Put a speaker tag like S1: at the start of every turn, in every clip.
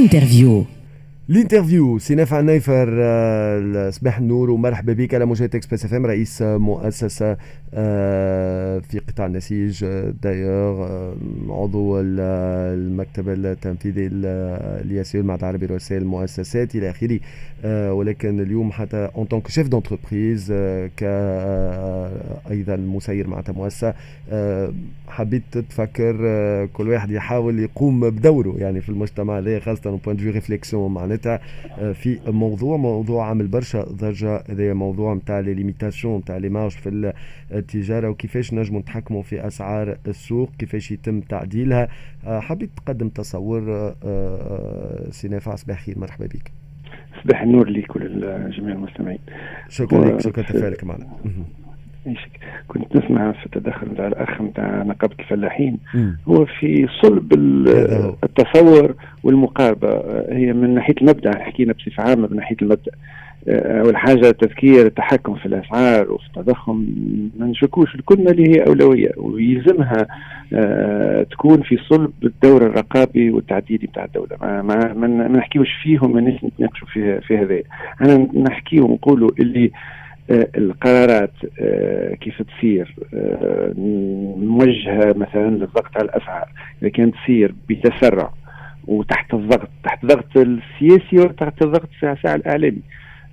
S1: l'interview
S2: l'interview سي نافع النايفر آه، صباح النور ومرحبا بك على موجات Express FM رئيس مؤسسه في قطاع النسيج دايوغ عضو المكتب التنفيذي ال IACE المعهد العربي لرؤساء المؤسسات إلى اخره ولكن اليوم حتى en tant que chef d'entreprise ك أيضا مسير معناتها مؤسسه حبيت تفكر كل واحد يحاول يقوم بدوره يعني في المجتمع هذا خاصة point de réflexion معناتها. في موضوع موضوع عامل برشا ضجة. هذا موضوع نتاع les limitations نتاع les marges في التجارة وكيفاش نجموا نتحكموا في أسعار السوق كيفاش يتم تعديلها. حبيت تقدم تصور سي نافع صباح خير مرحبا بك.
S3: صباح النور لك ولجميع المستمعين.
S2: شكرا لك شكرا تفاعلك معنا.
S3: كنت نسمع في التدخل نتاع الأخ نتاع نقابة الفلاحين. هو في صلب التصور والمقاربة. هي من ناحية المبدأ حكينا بصفة عامة من ناحية المبدأ. أول حاجة تذكير التحكم في الأسعار وفي التضخم. ما نشكوش الكلمة اللي هي أولوية ويلزمها آه، تكون في صلب الدور الرقابي والتعديلي بتاع الدولة. ما, ما, ما نحكيوش فيهم ما نتناقشوا في, في هذا. أنا نحكي ونقولوا اللي آه، القرارات آه، كيف تصير موجهه مثلا للضغط على الأسعار. إذا كانت تصير بتسرع وتحت الضغط تحت الضغط السياسي وتحت الضغط الساعة الاعلامي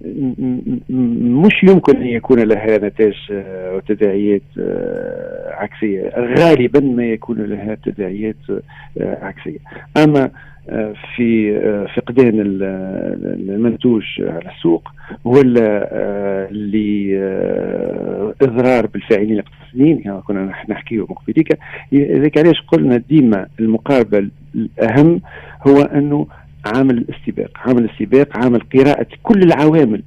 S3: مش يمكن أن يكون لها نتائج آه، وتداعيات آه، عكسية. غالبا ما يكون لها تداعيات آه، عكسية. أما في فقدان المنتوج على السوق ولا لاضرار بالفاعلين الاقتصاديين يعني كنا نحكيه مقبليك لذلك علاش قلنا ديما المقاربه الأهم هو أنه عامل الاستباق عامل الاستباق عامل قراءة كل العوامل.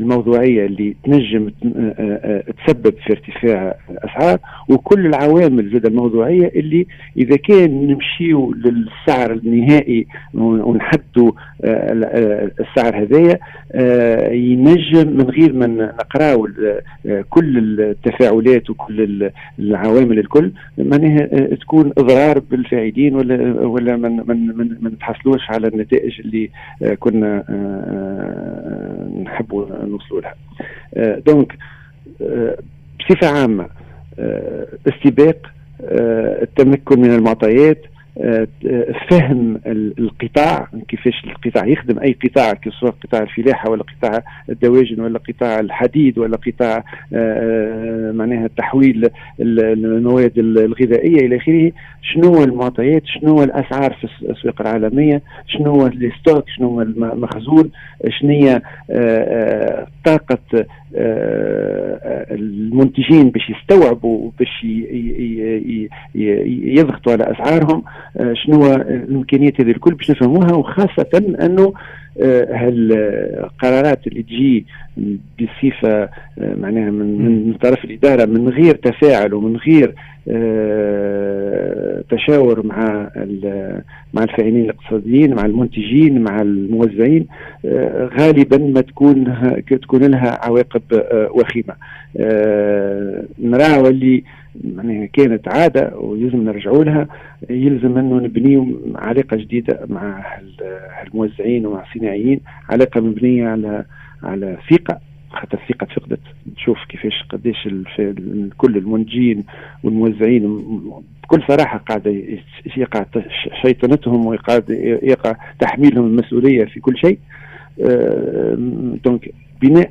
S3: الموضوعية اللي تنجم آه، آه، تسبب في ارتفاع الأسعار وكل العوامل زاد الموضوعية اللي إذا كان نمشيو للسعر النهائي ونحدوا آه، السعر هذايا ينجم من غير ما نقراو كل التفاعلات وكل العوامل الكل معناها تكون إضرار بالفاعلين ولا ولا من نتحصلوش على النتائج اللي كنا نحبوا نوصلوا لها. donc بصفة عامة استباق التمكن من المعطيات فهم القطاع كيفاش القطاع يخدم. أي قطاع سواء قطاع الفلاحه ولا قطاع الدواجن ولا قطاع الحديد ولا قطاع معناها تحويل المواد الغذائية إلى آخره. شنو المعطيات؟ شنو الأسعار في الاسواق العالمية؟ شنو ال stock؟ شنو المخزون؟ شنو هي طاقة المنتجين باش يستوعبوا باش يضغطوا على أسعارهم آه، شنو الإمكانيات هذه الكل باش نفهموها وخاصة أنه هالقرارات آه، اللي تجي بصفة آه، معناها من, من طرف الإدارة من غير تفاعل ومن غير تشاور مع مع الفاعلين الاقتصاديين مع المنتجين مع الموزعين غالبا ما تكون تكون لها عواقب وخيمة. نراو اللي معناها كانت عادة ويلزم نرجعوا لها. يلزم أنه نبنيو علاقة جديدة مع الموزعين ومع الصناعيين علاقة مبنية على على ثقة. خاطر الثقة فقدت. تشوف كيفاش قديش كل المنتجين والموزعين بكل صراحة قاعدة يقع شيطنتهم ويقع يقع تحميلهم المسؤولية في كل شيء. دونك بناء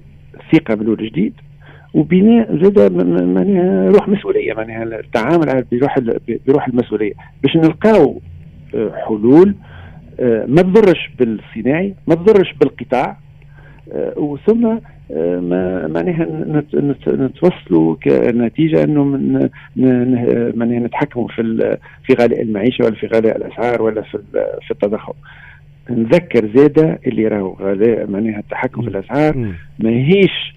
S3: ثقة من جديد وبناء زاد معناها روح مسؤولية معناها التعامل بروح بروح المسؤولية. باش نلقاو آه، حلول آه، ما تضرش بالصناعي ما تضرش بالقطاع آه، وثم معناها نتوصلوا كنتيجة إنه من معناها نتحكموا في في غلاء المعيشة ولا في غلاء الأسعار ولا في في التضخم. نذكر زاده اللي راهو غلاء معناها التحكم في الأسعار ماهيش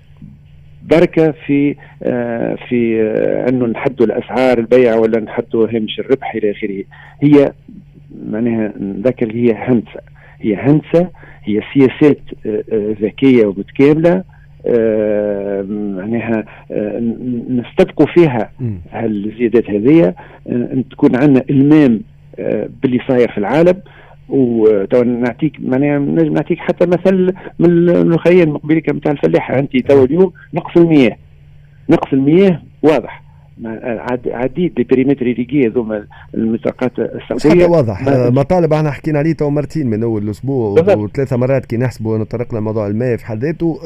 S3: بركة في آه في آه إنه نحدوا الأسعار البيع ولا نحدوا هامش الربح إلى آخره. هي معناها نذكر هي هندسة. هي هندسة هي سياسات آه، ذكية ومتكاملة معناها نستبقوا فيها هالزيادات هذه أن تكون عندنا إلمام باللي صاير في العالم وتو نعطيك معناها نجم نعطيك حتى مثل من الخيال المقبلي نتاع الفلاحه أنت تو اليوم نقص المياه. نقص المياه واضح. عديد les paramètres ريغي هذوما المساقات
S2: السعوديه واضح. مطالب إحنا حكينا عليه تو مرتين من أول الأسبوع وثلاثة مرات كي نحسبوا نطرقنا موضوع الماء في حد ذاته.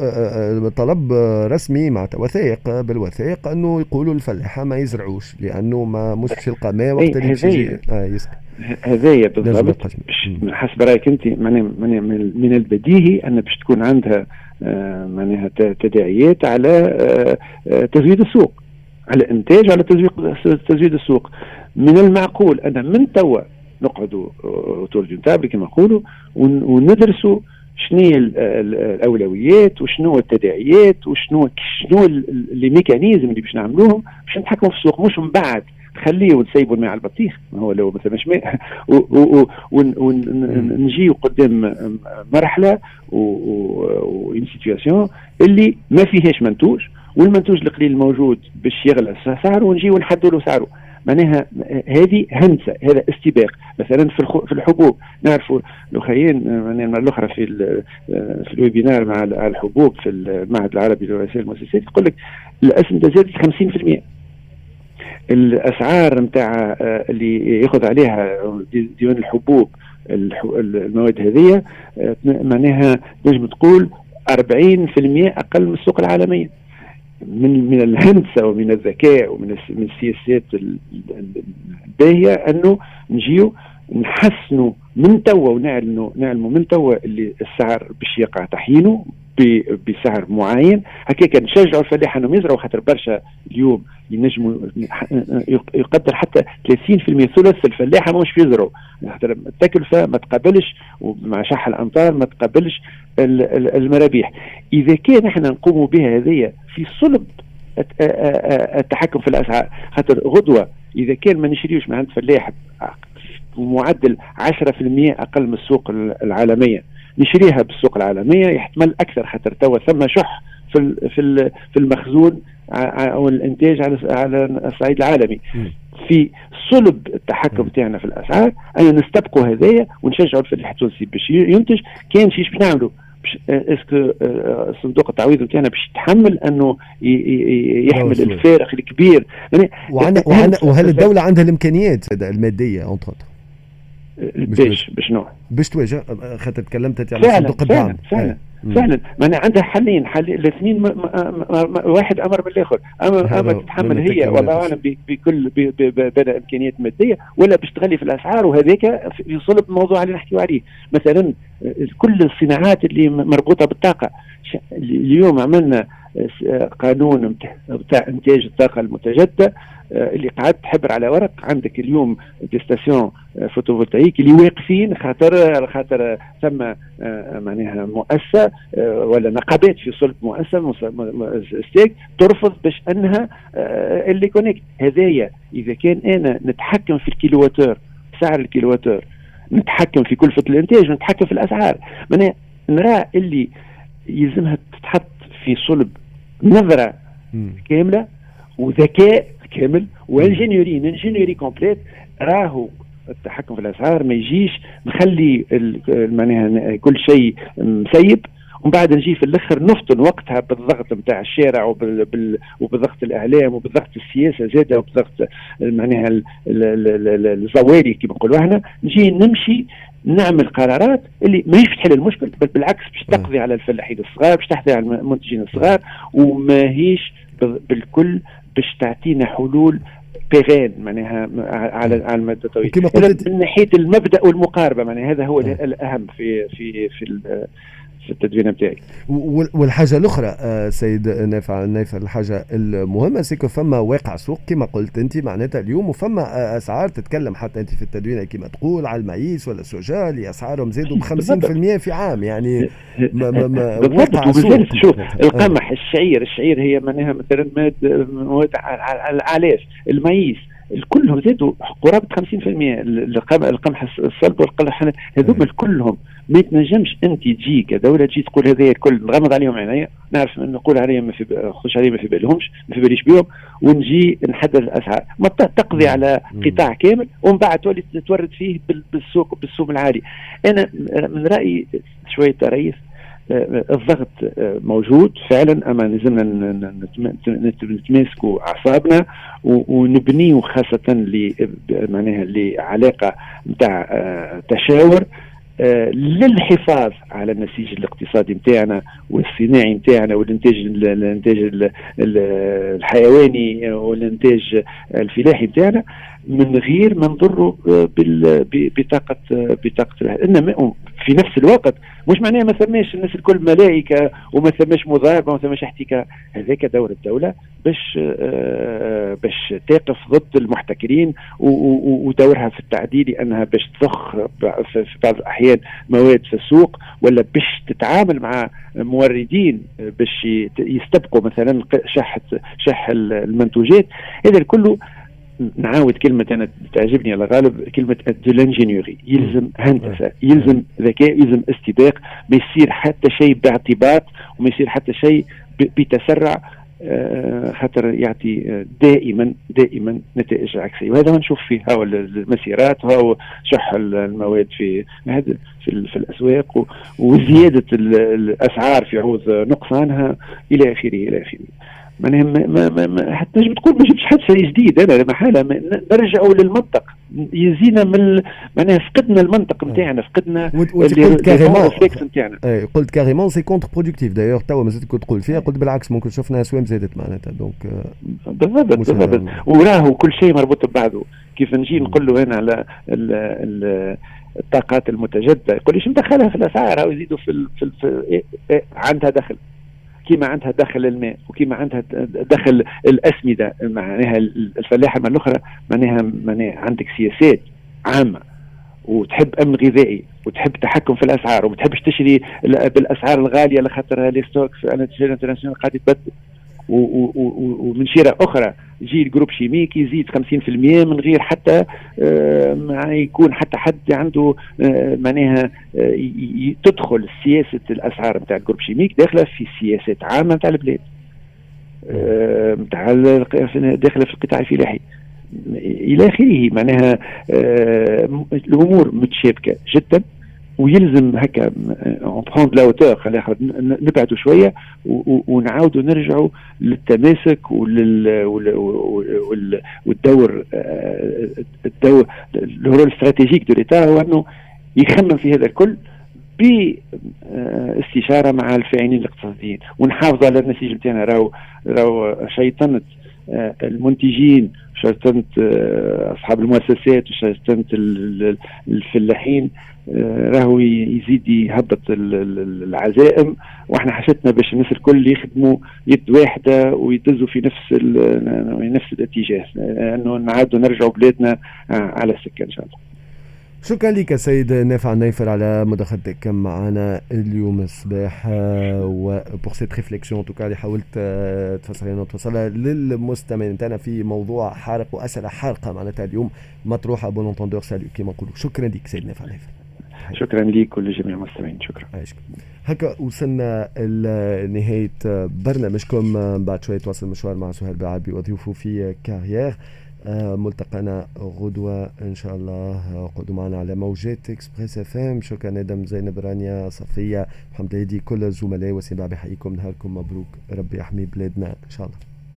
S2: طلب رسمي مع وثائق بالوثائق أنه يقولوا الفلاحة ما يزرعوش لأنه ما مش يلقى ماء وقت اللي يجي
S3: آه يسكت. هذايا بالضبط. حسب رأيك أنت من البديهي أن باش تكون عندها معناها تداعيات على تزويد السوق. على إنتاج على تزويق تزويد السوق. من المعقول أن من توا نقعدوا autour d'une table كما نقولوا وندرسوا شنو هي الأولويات وشنو التداعيات وشنو شنو les mécanismes اللي باش نعملوهم باش نتحكموا في السوق. مش من بعد خليه ونسيبوا الماء على البطيخ ما هو لو مثلا مش ماء. ونجيو قدام مرحلة و سيتياسيون اللي ما فيهاش منتوج والمنتوج القليل الموجود باش يغلى سعره ونجيو نحدوا له سعره. معناها هذه هندسة هذا استباق. مثلا في في الحبوب نعرفوا الأخرين معناها المرة الأخرى في في الويبينار مع الحبوب في المعهد العربي لرؤساء المؤسسات يقول لك الاسمده زادت 50% الأسعار نتاع اللي يأخذ عليها ديوان الحبوب المواد هذه معناها نجم تقول 40% أقل من السوق العالمية. من من الهندسه ومن الذكاء ومن من السياسات الباهية أنه نجيو نحسنوا من توا ونعلنوا نعلموا من توا اللي السعر باش يقع تحيينه بسعر معين. هكاك نشجعوا الفلاحه انهم يزرعوا خاطر برشا اليوم ينجموا يقدر حتى 30% ثلث الفلاحه مش يزرعوا خاطر التكلفه ما تقابلش ومع شح الأمطار ما تقابلش المرابيح. إذا كان إحنا نقوموا بها هذه في صلب التحكم في الأسعار خاطر غدوة إذا كان ما نشريوش من عند فلاح بمعدل 10% أقل من السوق العالمية. نشريها بالسوق العالمية يحتمل أكثر خاطر توا ثم شح في في في المخزون أو الإنتاج على على الصعيد العالمي. في صلب التحكم تاعنا في الأسعار ان نستبقوا هذايا ونشجعوا الفلاح التونسي باش ينتج. كان شيش باش نعملوا؟ est-ce que صندوق التعويض نتاعنا باش يتحمل أنه يحمل الفارق الكبير.
S2: يعني وهل الدولة عندها الإمكانيات المادية اونتر
S3: باش نوع.
S2: باش تواجه خاطر تكلمت انت
S3: على صندوق الدعم. فعلا فعلا معناها عندها حلين حل الاثنين واحد أمر بالآخر. اما اما تتحمل هي والله أعلم بكل بين إمكانيات مادية ولا باش تغلي في الأسعار وهذاك في صلب الموضوع اللي نحكيو عليه. مثلا كل الصناعات اللي مربوطة بالطاقة. اليوم عملنا قانون بتاع إنتاج الطاقة المتجددة آه، اللي قعدت تحبر على ورق. عندك اليوم des stations photovoltaïques اللي واقفين خاطر خاطر ثم آه، معناها مؤسسة آه، ولا نقابات في صلب مؤسسة ترفض باش أنها اللي connecte هذايا إذا كان أنا نتحكم في ال kilowattheure سعر ال kilowattheure نتحكم في كلفة الإنتاج ونتحكم في الأسعار. معناها نرى اللي يلزمها تتحط في صلب نظرة كاملة وذكاء كامل و ingénierie ingénierie complète راهو التحكم في الأسعار ما يجيش نخلي معناها كل شيء مسيب. ومن بعد نجي في الأخر نفطن وقتها بالضغط نتاع الشارع وبالضغط الإعلام وبالضغط السياسة زادة وبضغط معناها الزواري كما نقولوا إحنا نجي نمشي نعمل قرارات اللي ماهيش تحل المشكل بل بالعكس باش تقضي على الفلاحين الصغار باش تقضي على المنتجين الصغار وماهيش بالكل باش تعطينا حلول بيغان معناها على على المدى الطويل. كما قلت من ناحية المبدأ والمقاربة معناها هذا هو الأهم في في في في التدوين بتاعي
S2: والحاجة الأخرى آه، سيد نافع نافع الحاجة المهمة سيكو فما واقع سوق كما قلت أنت معناتها اليوم وفما آه، أسعار تتكلم حتى أنت في التدوين كما تقول على المعيس ولا السوجا اللي أسعارهم زادوا ب 50% في عام يعني
S3: ما ما ما واقع سوق. شوف القمح الشعير الشعير هي معناها مثلا مواد على الالاف المعيس كلهم زادوا قرابة 50% القمح الصلب والقمح هذوما كلهم. ما تنجمش أنت تجي كدوله تجي تقول هذا الكل نغمض عليهم عينيا. نعرف نقول عليهم ما في خش عليهم ما في بالهمش ما في باليش بهم ونجي نحدد الاسعار ما تقضي على قطاع كامل ومن بعد تولي تورد فيه بالسوق بالسوق العالي. أنا من رأيي شوية رئيس الضغط موجود فعلا أما لازمنا نتماسكوا أعصابنا ونبنيوا خاصة معناها لعلاقة نتاع آه، تشاور آه، للحفاظ على النسيج الاقتصادي نتاعنا والصناعي نتاعنا والإنتاج الإنتاج الحيواني والإنتاج الفلاحي نتاعنا من غير ما نضروا بطاقه بطاقة إنما في نفس الوقت مش معناها ما ثماش الناس الكل ملائكة وما ثماش مضاربه وما ثماش احتكاك هذاك دور الدولة باش آه باش تقف ضد المحتكرين ودورها في التعديل انها باش تضخ في بعض الأحيان مواد في السوق ولا باش تتعامل مع موردين باش يستبقوا مثلا شح شح المنتوجات. هذا كله نعاود كلمة أنا تعجبني على غالب كلمة دو لانجينيوري يلزم هندسة يلزم ذكاء يلزم استباق ما يصير حتى شيء باعتباط وما يصير حتى شيء بتسرع آه، خاطر يعطي دائما دائما نتائج عكسية. وهذا ما نشوف فيه هاو المسيرات هاو شح المواد في في, في الأسواق وزيادة الأسعار في عوض نقصانها إلى آخره إلى آخره. معناها ما ما ما حتى نجم تقول ما جبتش شيء جديد أنا محالة. نرجعوا للمنطق. يزينا من معناها فقدنا المنطق نتاعنا فقدنا
S2: قلت كاريمون نتاعنا. قلت carrément c'est contre-productif d'ailleurs توا مازلت كنت تقول فيها قلت بالعكس ممكن شفنا اسوام زادت معناتها. donc
S3: بالضبط بالضبط. وراهو كل شيء مربوط ببعضه. كيف نجي نقول له أنا على ال ال الطاقات المتجددة؟ يقول ليش مدخلها في الاسعار أو يزيدوا في, في, في إيه إيه عندها دخل. كيما عندها دخل الماء وكيما عندها دخل الأسمدة معناها الفلاحة من الاخرى معناها معناها عندك سياسات عامة وتحب أمن غذائي وتحب تحكم في الأسعار وما تحبش تشري بالأسعار الغالية لخاطر les stocks في international قاعد يتبدل ومن شراء أخرى يجي ال groupe chimique يزيد 50% من غير حتى آه يكون حتى حد عنده آه معناها آه تدخل سياسة الأسعار نتاع ال groupe chimique داخلة في سياسات عامة نتاع البلاد. نتاع داخلة في القطاع الفلاحي. إلى آخره معناها الأمور متشابكة جدا. ويلزم هكا اون لا نبعدوا شوية ونعاودوا نرجعوا للتماسك ولل والدور آه، الدور ال rôle ال stratégique de l'État هو إنه يخمم في هذا الكل باستشاره مع الفاعلين الاقتصاديين. ونحافظ على النسيج نتاعنا راهو راهو شيطنة آه، المنتجين شيطنه آه، أصحاب المؤسسات وشيطنه الفلاحين آه، راهو يزيد يهبط العزائم وإحنا حاجتنا باش الناس الكل يخدموا يد واحدة ويدزوا في نفس نفس الاتجاه. إنه نعاودوا نرجعوا بلادنا على السكة إن شاء الله.
S2: شكرا لك سيد نافع نايفر على مداخلتك معنا اليوم الصباح و pour cette réflexion en tout cas اللي حاولت آه، تفسر لنا توصلها للمستمعين نتاعنا في موضوع حارق واسئله حارقة معناتها اليوم. مطروحه bon entendeur salut كيما نقولوا. شكرا لك سيد نافع نايفر
S3: شكرا لك ولجميع المستمعين. شكرا.
S2: هكا وصلنا لنهاية برنامجكم. بعد شوية تواصل مشوار مع سهيل بعبي وضيوفه في كارير ملتقانا غدوة إن شاء الله. قعدوا معنا على موجات إكسبريس إف إم. شكرا ندم زينب رانيا صفية محمد هيدي كل الزملاء وسيم بحييكم نهاركم مبروك. ربي يحمي بلادنا إن شاء الله.